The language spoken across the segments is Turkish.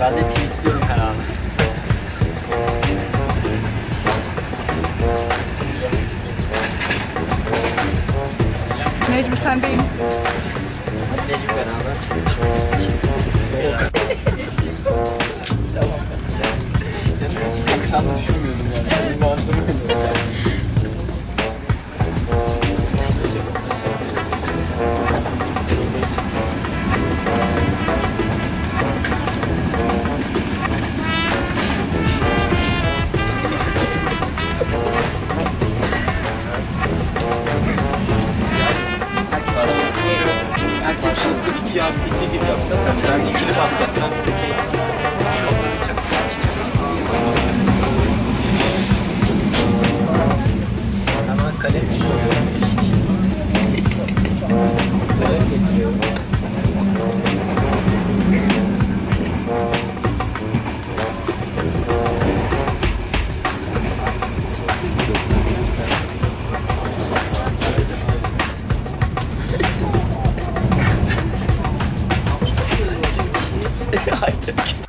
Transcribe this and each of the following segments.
Ben de tweetliyorum her an. Necmi sendeyim. Hadi Necip beraber çıktık. 2 artı 2 gibi yapsan, sen küçülüp hasta, sen 入ってるけど。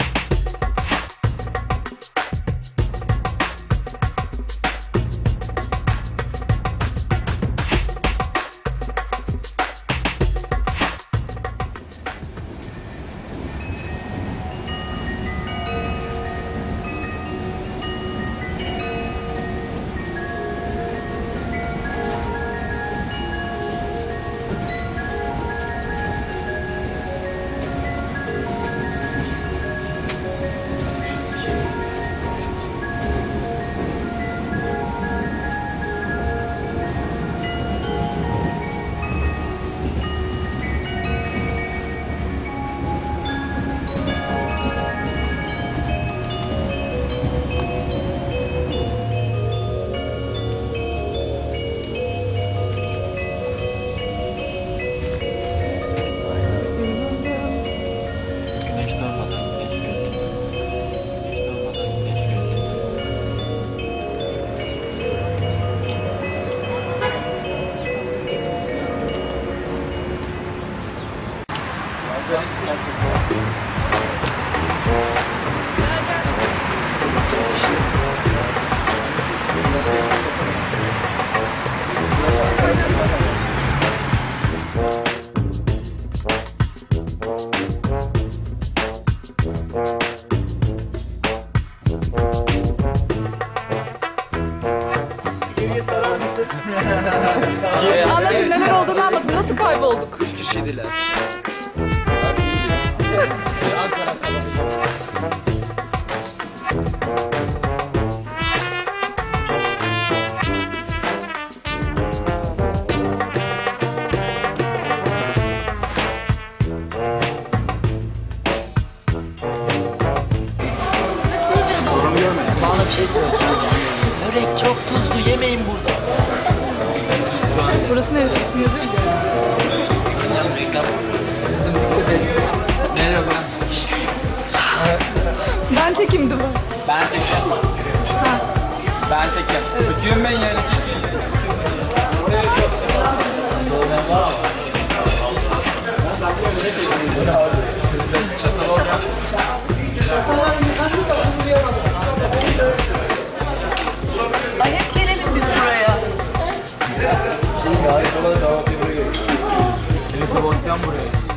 Anlatın neler olduğunu anlatın. Nasıl kaybolduk? Üç kişiydiler. Ankara salonu. Bana bir şey söyleyeceğim. Börek çok tuzlu yemeyin burada. Burası neresi? İsmi yazıyor mu? Sen reklam. Kızım dikkat et. Tekimdi bu. Ben tekim. Ben tekim. Ötüyorum ben yani mı? Çatal olacak. Ay hep gelelim biz buraya. Şimdi ay sola da kahvaltı buraya geliyor. Beni sabahtan buraya.